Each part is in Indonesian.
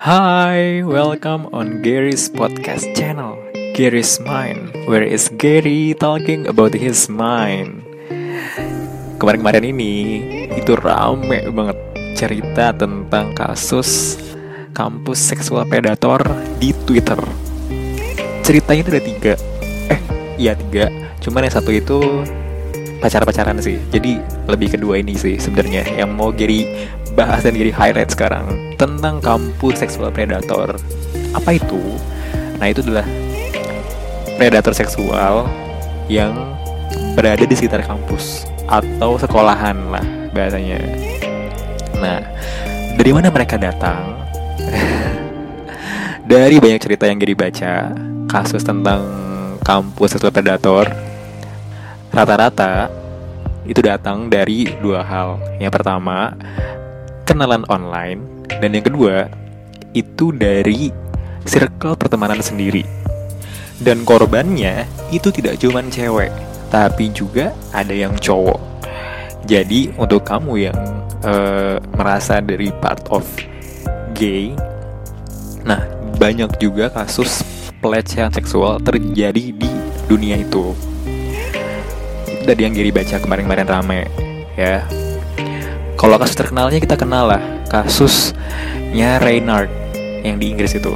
Hi, welcome on Gary's podcast channel, Gary's Mind, where is Gary talking about his mind. Kemarin-kemarin ini itu rame banget cerita tentang kasus kampus seksual predator di Twitter. Ceritanya itu ada tiga, eh iya tiga, cuman yang satu itu pacar-pacaran sih. Jadi lebih kedua ini sih sebenarnya yang mau Gary bahas dan Gary highlight sekarang tentang kampus seksual predator. Apa itu? Nah itu adalah predator seksual yang berada di sekitar kampus atau sekolahan lah bahasanya. Nah, dari mana mereka datang? dari banyak cerita yang Gary baca, kasus tentang kampus seksual predator rata-rata itu datang dari dua hal. Yang pertama, kenalan online dan yang kedua itu dari circle pertemanan sendiri. Dan korbannya itu tidak cuma cewek, tapi juga ada yang cowok. Jadi untuk kamu yang uh, merasa dari part of gay, nah banyak juga kasus pelecehan seksual terjadi di dunia itu dari yang Giri baca kemarin-kemarin rame ya. Kalau kasus terkenalnya kita kenal lah kasusnya Reynard yang di Inggris itu.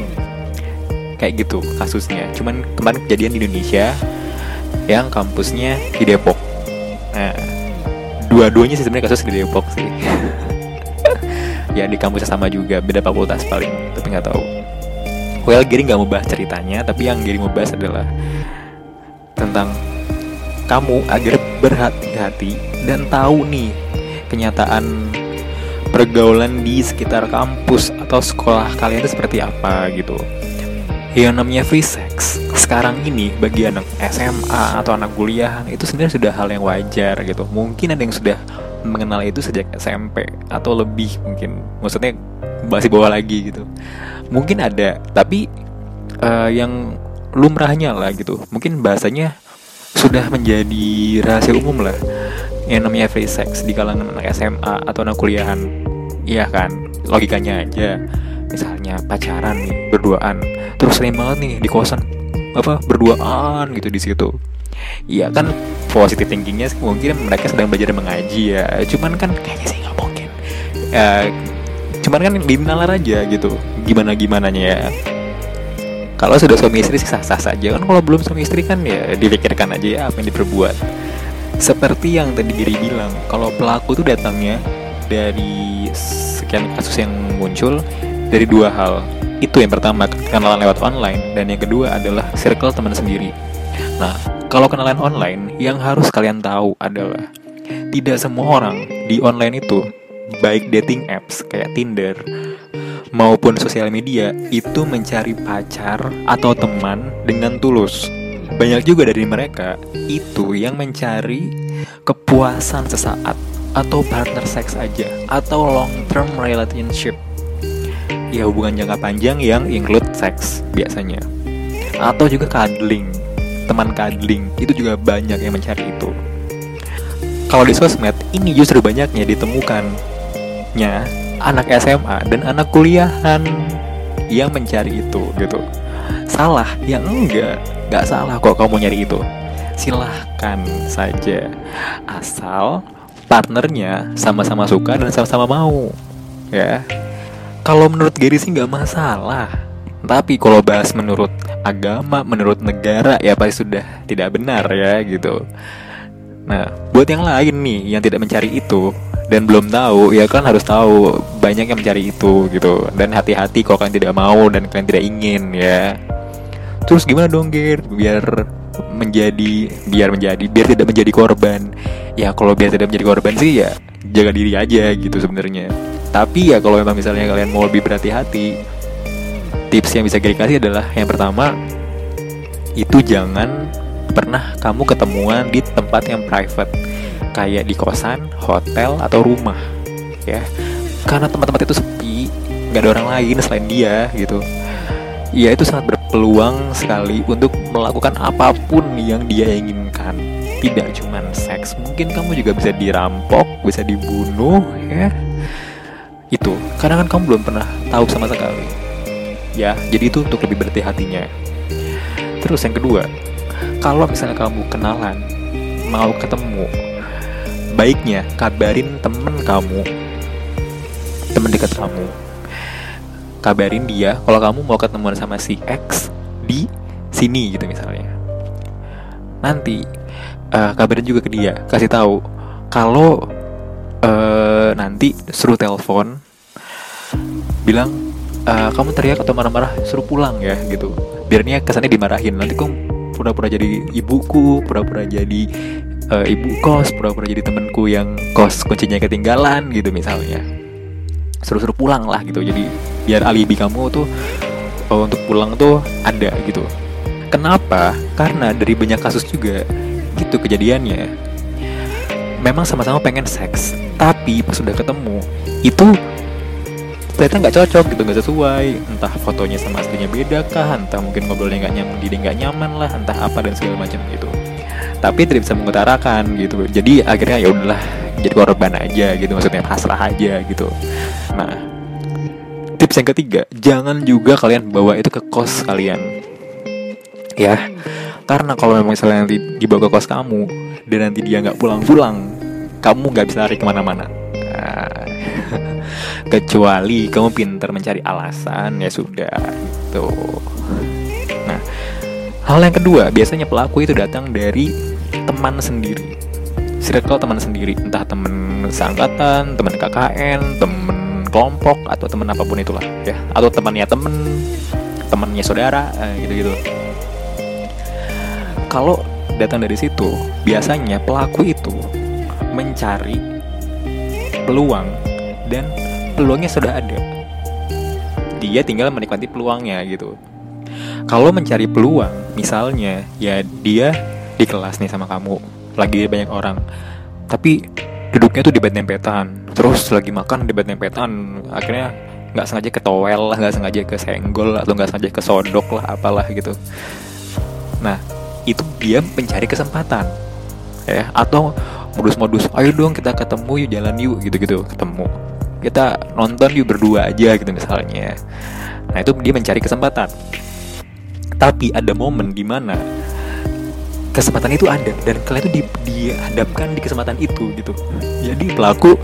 Kayak gitu kasusnya. Cuman kemarin kejadian di Indonesia yang kampusnya di Depok. Nah dua-duanya sih sebenarnya kasus di Depok sih. Ya di kampusnya sama juga beda fakultas paling tapi nggak tahu. Well Giri nggak mau bahas ceritanya tapi yang Giri mau bahas adalah tentang kamu agar berhati-hati dan tahu nih kenyataan pergaulan di sekitar kampus atau sekolah kalian itu seperti apa gitu. Yang namanya free sex sekarang ini bagi anak SMA atau anak kuliah itu sebenarnya sudah hal yang wajar gitu. Mungkin ada yang sudah mengenal itu sejak SMP atau lebih mungkin. Maksudnya masih bawah lagi gitu. Mungkin ada, tapi uh, yang lumrahnya lah gitu. Mungkin bahasanya sudah menjadi rahasia umum lah. Yang namanya free sex di kalangan anak SMA atau anak kuliahan. Iya kan? Logikanya aja. Misalnya pacaran nih berduaan. Terus sering banget nih di kosan. Apa? Berduaan gitu di situ. Iya kan? Positif thinkingnya mungkin mereka sedang belajar mengaji ya. Cuman kan kayaknya sih nggak mungkin. Ya, cuman kan dinalar aja gitu. Gimana gimana ya kalau sudah suami istri sih sah-sah saja. Kan kalau belum suami istri kan ya dipikirkan aja ya apa yang diperbuat. Seperti yang tadi Giri bilang kalau pelaku itu datangnya dari sekian kasus yang muncul dari dua hal. Itu yang pertama kenalan lewat online dan yang kedua adalah circle teman sendiri. Nah kalau kenalan online yang harus kalian tahu adalah tidak semua orang di online itu baik dating apps kayak Tinder maupun sosial media itu mencari pacar atau teman dengan tulus. Banyak juga dari mereka itu yang mencari kepuasan sesaat atau partner seks aja atau long term relationship. Ya hubungan jangka panjang yang include seks biasanya. Atau juga cuddling, teman cuddling itu juga banyak yang mencari itu. Kalau di sosmed ini justru banyaknya ditemukannya anak SMA dan anak kuliahan yang mencari itu gitu. Salah? Ya enggak. Nggak salah kok kamu nyari itu. Silahkan saja. Asal partnernya sama-sama suka dan sama-sama mau ya. Kalau menurut Gary sih nggak masalah. Tapi kalau bahas menurut agama menurut negara ya pasti sudah tidak benar ya gitu. Nah buat yang lain nih yang tidak mencari itu dan belum tahu ya kan harus tahu banyak yang mencari itu gitu. Dan hati-hati kalau kalian tidak mau dan kalian tidak ingin ya. Terus gimana dong Gir biar menjadi biar menjadi biar tidak menjadi korban. Ya kalau biar tidak menjadi korban sih ya jaga diri aja gitu sebenarnya. Tapi ya kalau memang misalnya kalian mau lebih berhati-hati tips yang bisa Giri kasih adalah yang pertama itu jangan pernah kamu ketemuan di tempat yang private kayak di kosan, hotel atau rumah ya. Karena tempat-tempat itu sepi nggak ada orang lain selain dia gitu. Ya itu sangat berpeluang sekali untuk melakukan apa pun yang dia inginkan. Tidak cuma seks mungkin kamu juga bisa dirampok bisa dibunuh ya. Itu karena kan kamu belum pernah tahu sama sekali. Ya jadi itu untuk lebih berhati hatinya. Terus yang kedua kalau misalnya kamu kenalan mau ketemu baiknya kabarin temen kamu. Temen dekat kamu. Kabarin dia kalau kamu mau ketemuan sama si X di sini gitu misalnya. Nanti uh, kabarin juga ke dia kasih tahu kalau uh, nanti suruh telepon bilang uh, kamu teriak atau marah-marah suruh pulang ya gitu. Biarnya kesannya dimarahin. Nanti kamu pura-pura jadi ibuku pura-pura jadi uh, ibu kos pura-pura jadi temenku yang kos kuncinya ketinggalan gitu misalnya. Suruh-suruh pulang lah gitu. Jadi biar alibi kamu tuh uh, untuk pulang tuh ada gitu. Kenapa? Karena dari banyak kasus juga gitu kejadiannya. Memang sama-sama pengen seks tapi pas sudah ketemu itu ternyata nggak cocok gitu nggak sesuai. Entah fotonya sama aslinya beda kah entah mungkin ngobrolnya nggak nyaman dia nggak nyaman lah entah apa dan segala macam gitu tapi tidak bisa mengutarakan gitu. Jadi akhirnya ya udahlah jadi korban aja gitu. Maksudnya pasrah aja gitu. Nah tips yang ketiga jangan juga kalian bawa itu ke kos kalian. Ya karena kalau memang misalnya nanti dibawa ke kos kamu dan nanti dia nggak pulang-pulang kamu nggak bisa lari ke mana-mana. Nah, kecuali kamu pintar mencari alasan ya sudah gitu. Nah hal yang kedua biasanya pelaku itu datang dari teman sendiri circle teman sendiri entah teman seangkatan teman KKN teman kelompok atau teman apa pun itulah ya atau temannya temen temannya saudara eh, gitu-gitu kalau datang dari situ biasanya pelaku itu mencari peluang dan peluangnya sudah ada. Dia tinggal menikmati peluangnya gitu. Kalau mencari peluang, misalnya ya dia di kelas nih sama kamu, lagi banyak orang, tapi duduknya tuh di bed nempetan, terus lagi makan di bed nempetan, akhirnya nggak sengaja ke towel lah, nggak sengaja ke senggol atau nggak sengaja ke sodok lah, apalah gitu. Nah, itu dia mencari kesempatan, ya atau modus-modus, ayo dong kita ketemu yuk jalan yuk gitu-gitu ketemu. Kita nonton yuk berdua aja gitu misalnya. Nah itu dia mencari kesempatan. Tapi ada momen di mana kesempatan itu ada dan kalian itu di, dihadapkan di kesempatan itu gitu. Jadi pelaku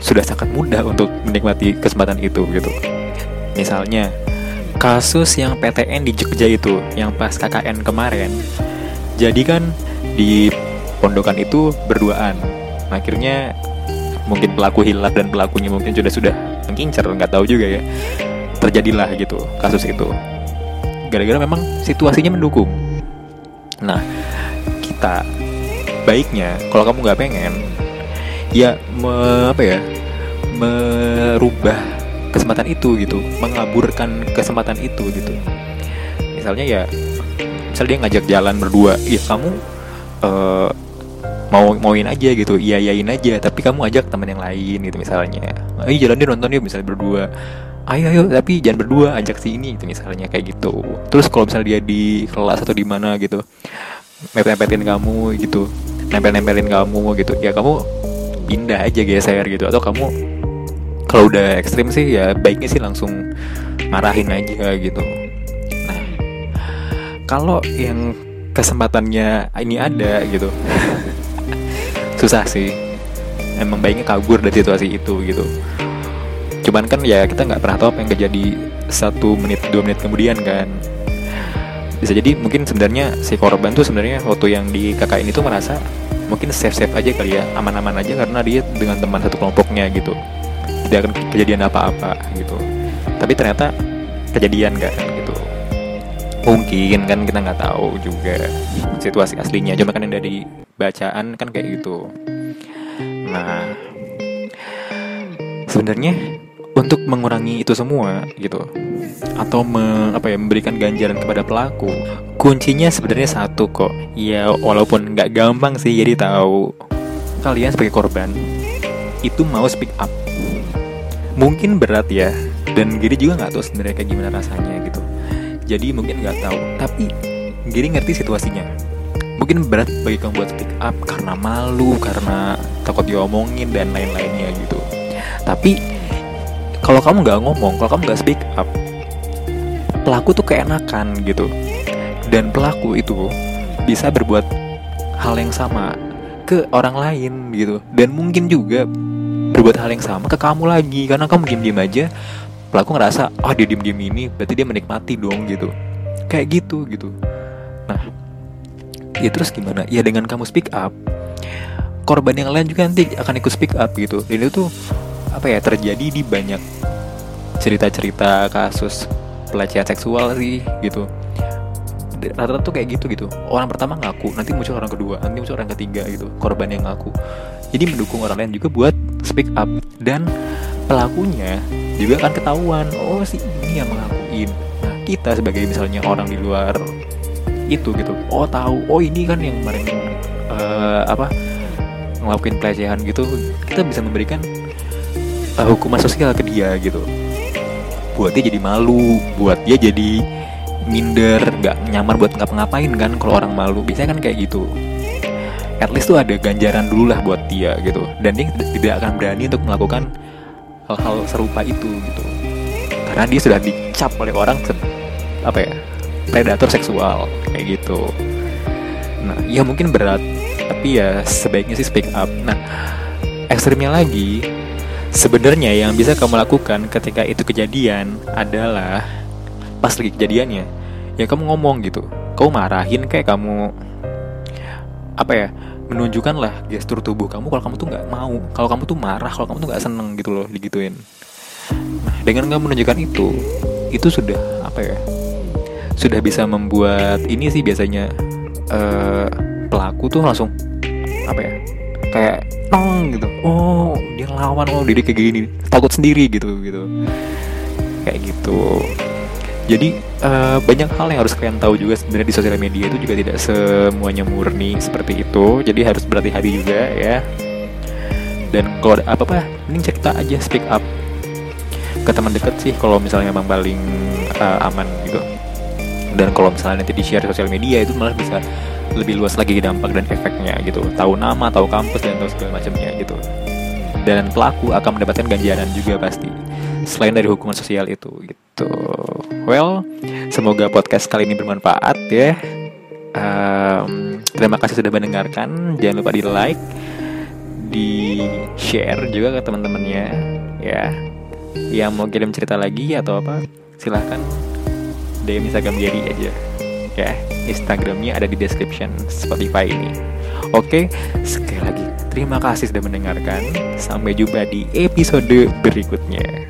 sudah sangat mudah untuk menikmati kesempatan itu gitu. Misalnya kasus yang PTN di Jogja itu yang pas KKN kemarin jadi kan di pondokan itu berduaan. Akhirnya mungkin pelaku hilaf dan pelakunya mungkin sudah sudah mengincar nggak tahu juga ya. Terjadilah gitu kasus itu. Gara-gara memang situasinya mendukung. Nah kita baiknya kalau kamu nggak pengen ya me, apa ya merubah kesempatan itu gitu mengaburkan kesempatan itu gitu. Misalnya ya misalnya dia ngajak jalan berdua ya kamu uh, mau mauin aja gitu iya iyain aja tapi kamu ajak teman yang lain gitu misalnya. Ayo jalan deh nonton yuk misalnya berdua. Ayo ayo tapi jangan berdua ajak si ini gitu misalnya kayak gitu. Terus kalau misalnya dia di kelas atau di mana gitu mepet-mepetin kamu gitu. Nempel-nempelin kamu gitu. Ya kamu pindah aja geser gitu. Atau kamu kalau udah ekstrim sih ya baiknya sih langsung marahin aja gitu. Nah kalau yang kesempatannya ini ada gitu susah sih. Emang baiknya kabur dari situasi itu gitu. Cuman kan ya kita nggak pernah tahu apa yang terjadi satu menit dua menit kemudian kan bisa jadi mungkin sebenarnya si korban tuh sebenarnya waktu yang di KKN itu merasa mungkin safe safe aja kali ya aman aman aja karena dia dengan teman satu kelompoknya gitu. Tidak akan kejadian apa apa gitu. Tapi ternyata kejadian kan gitu. Mungkin kan kita nggak tahu juga situasi aslinya. Cuma kan yang dari bacaan kan kayak gitu. Nah sebenarnya untuk mengurangi itu semua gitu. Atau me, apa ya memberikan ganjaran kepada pelaku. Kuncinya sebenarnya satu kok. Ya walaupun nggak gampang sih jadi tahu. Kalian sebagai korban itu mau speak up. Mungkin berat ya dan Giri juga nggak tahu sebenarnya kayak gimana rasanya gitu. Jadi mungkin nggak tahu. Tapi Giri ngerti situasinya. Mungkin berat bagi kamu buat speak up karena malu karena takut diomongin dan lain-lainnya gitu. Tapi kalau kamu nggak ngomong kalau kamu nggak speak up pelaku tuh keenakan gitu. Dan pelaku itu bisa berbuat hal yang sama ke orang lain gitu. Dan mungkin juga berbuat hal yang sama ke kamu lagi. Karena kamu diem-diem aja pelaku ngerasa oh dia diem-diem ini berarti dia menikmati dong gitu. Kayak gitu gitu. Nah ya terus gimana? Ya dengan kamu speak up korban yang lain juga nanti akan ikut speak up gitu. Itu tuh apa ya terjadi di banyak cerita-cerita kasus pelecehan seksual sih gitu. Rata-rata tuh kayak gitu gitu. Orang pertama ngaku nanti muncul orang kedua nanti muncul orang ketiga gitu. Korban yang ngaku. Jadi mendukung orang lain juga buat speak up. Dan pelakunya juga akan ketahuan oh si ini yang mengakuin nah kita sebagai misalnya orang di luar itu gitu. Oh tahu oh ini kan yang kemarin uh, apa ngelakuin pelecehan gitu. Kita bisa memberikan uh, hukuman sosial ke dia gitu. Buat dia jadi malu buat dia jadi minder nggak nyaman buat ngapa-ngapain kan kalau orang malu. Biasanya kan kayak gitu. At least tuh ada ganjaran dulu lah buat dia gitu. Dan dia tidak akan berani untuk melakukan hal-hal serupa itu gitu. Karena dia sudah dicap oleh orang apa ya predator seksual kayak gitu. Nah ya mungkin berat tapi ya sebaiknya sih speak up. Nah ekstrimnya lagi sebenarnya yang bisa kamu lakukan ketika itu kejadian adalah pas lagi kejadiannya ya. Kamu ngomong gitu. Kamu marahin kayak kamu apa ya menunjukkan lah gestur tubuh kamu kalau kamu tuh nggak mau. Kalau kamu tuh marah kalau kamu tuh nggak seneng gitu loh digituin. Nah dengan kamu menunjukkan itu itu sudah apa ya sudah bisa membuat ini sih biasanya uh, pelaku tuh langsung apa ya kayak nong gitu oh dia lawan oh dia kayak gini takut sendiri gitu gitu kayak gitu jadi uh, banyak hal yang harus kalian tahu juga sebenarnya di sosial media itu juga tidak semuanya murni seperti itu. Jadi harus berhati-hati juga ya. Dan kalau apa-apa, mending cerita aja, speak up ke teman dekat sih. Kalau misalnya memang paling uh, aman gitu. Dan kalau misalnya nanti di share sosial media itu malah bisa lebih luas lagi dampak dan efeknya gitu. Tahu nama, tahu kampus dan tahu segala macamnya gitu. Dan pelaku akan mendapatkan ganjaran juga pasti selain dari hukuman sosial itu gitu. Well, semoga podcast kali ini bermanfaat ya. Um, terima kasih sudah mendengarkan. Jangan lupa di like, di share juga ke teman-temannya ya. Yang mau kirim cerita lagi atau apa, silahkan DM Instagram Gary aja ya. Instagramnya ada di description Spotify ini. Oke, sekali lagi terima kasih sudah mendengarkan. Sampai jumpa di episode berikutnya.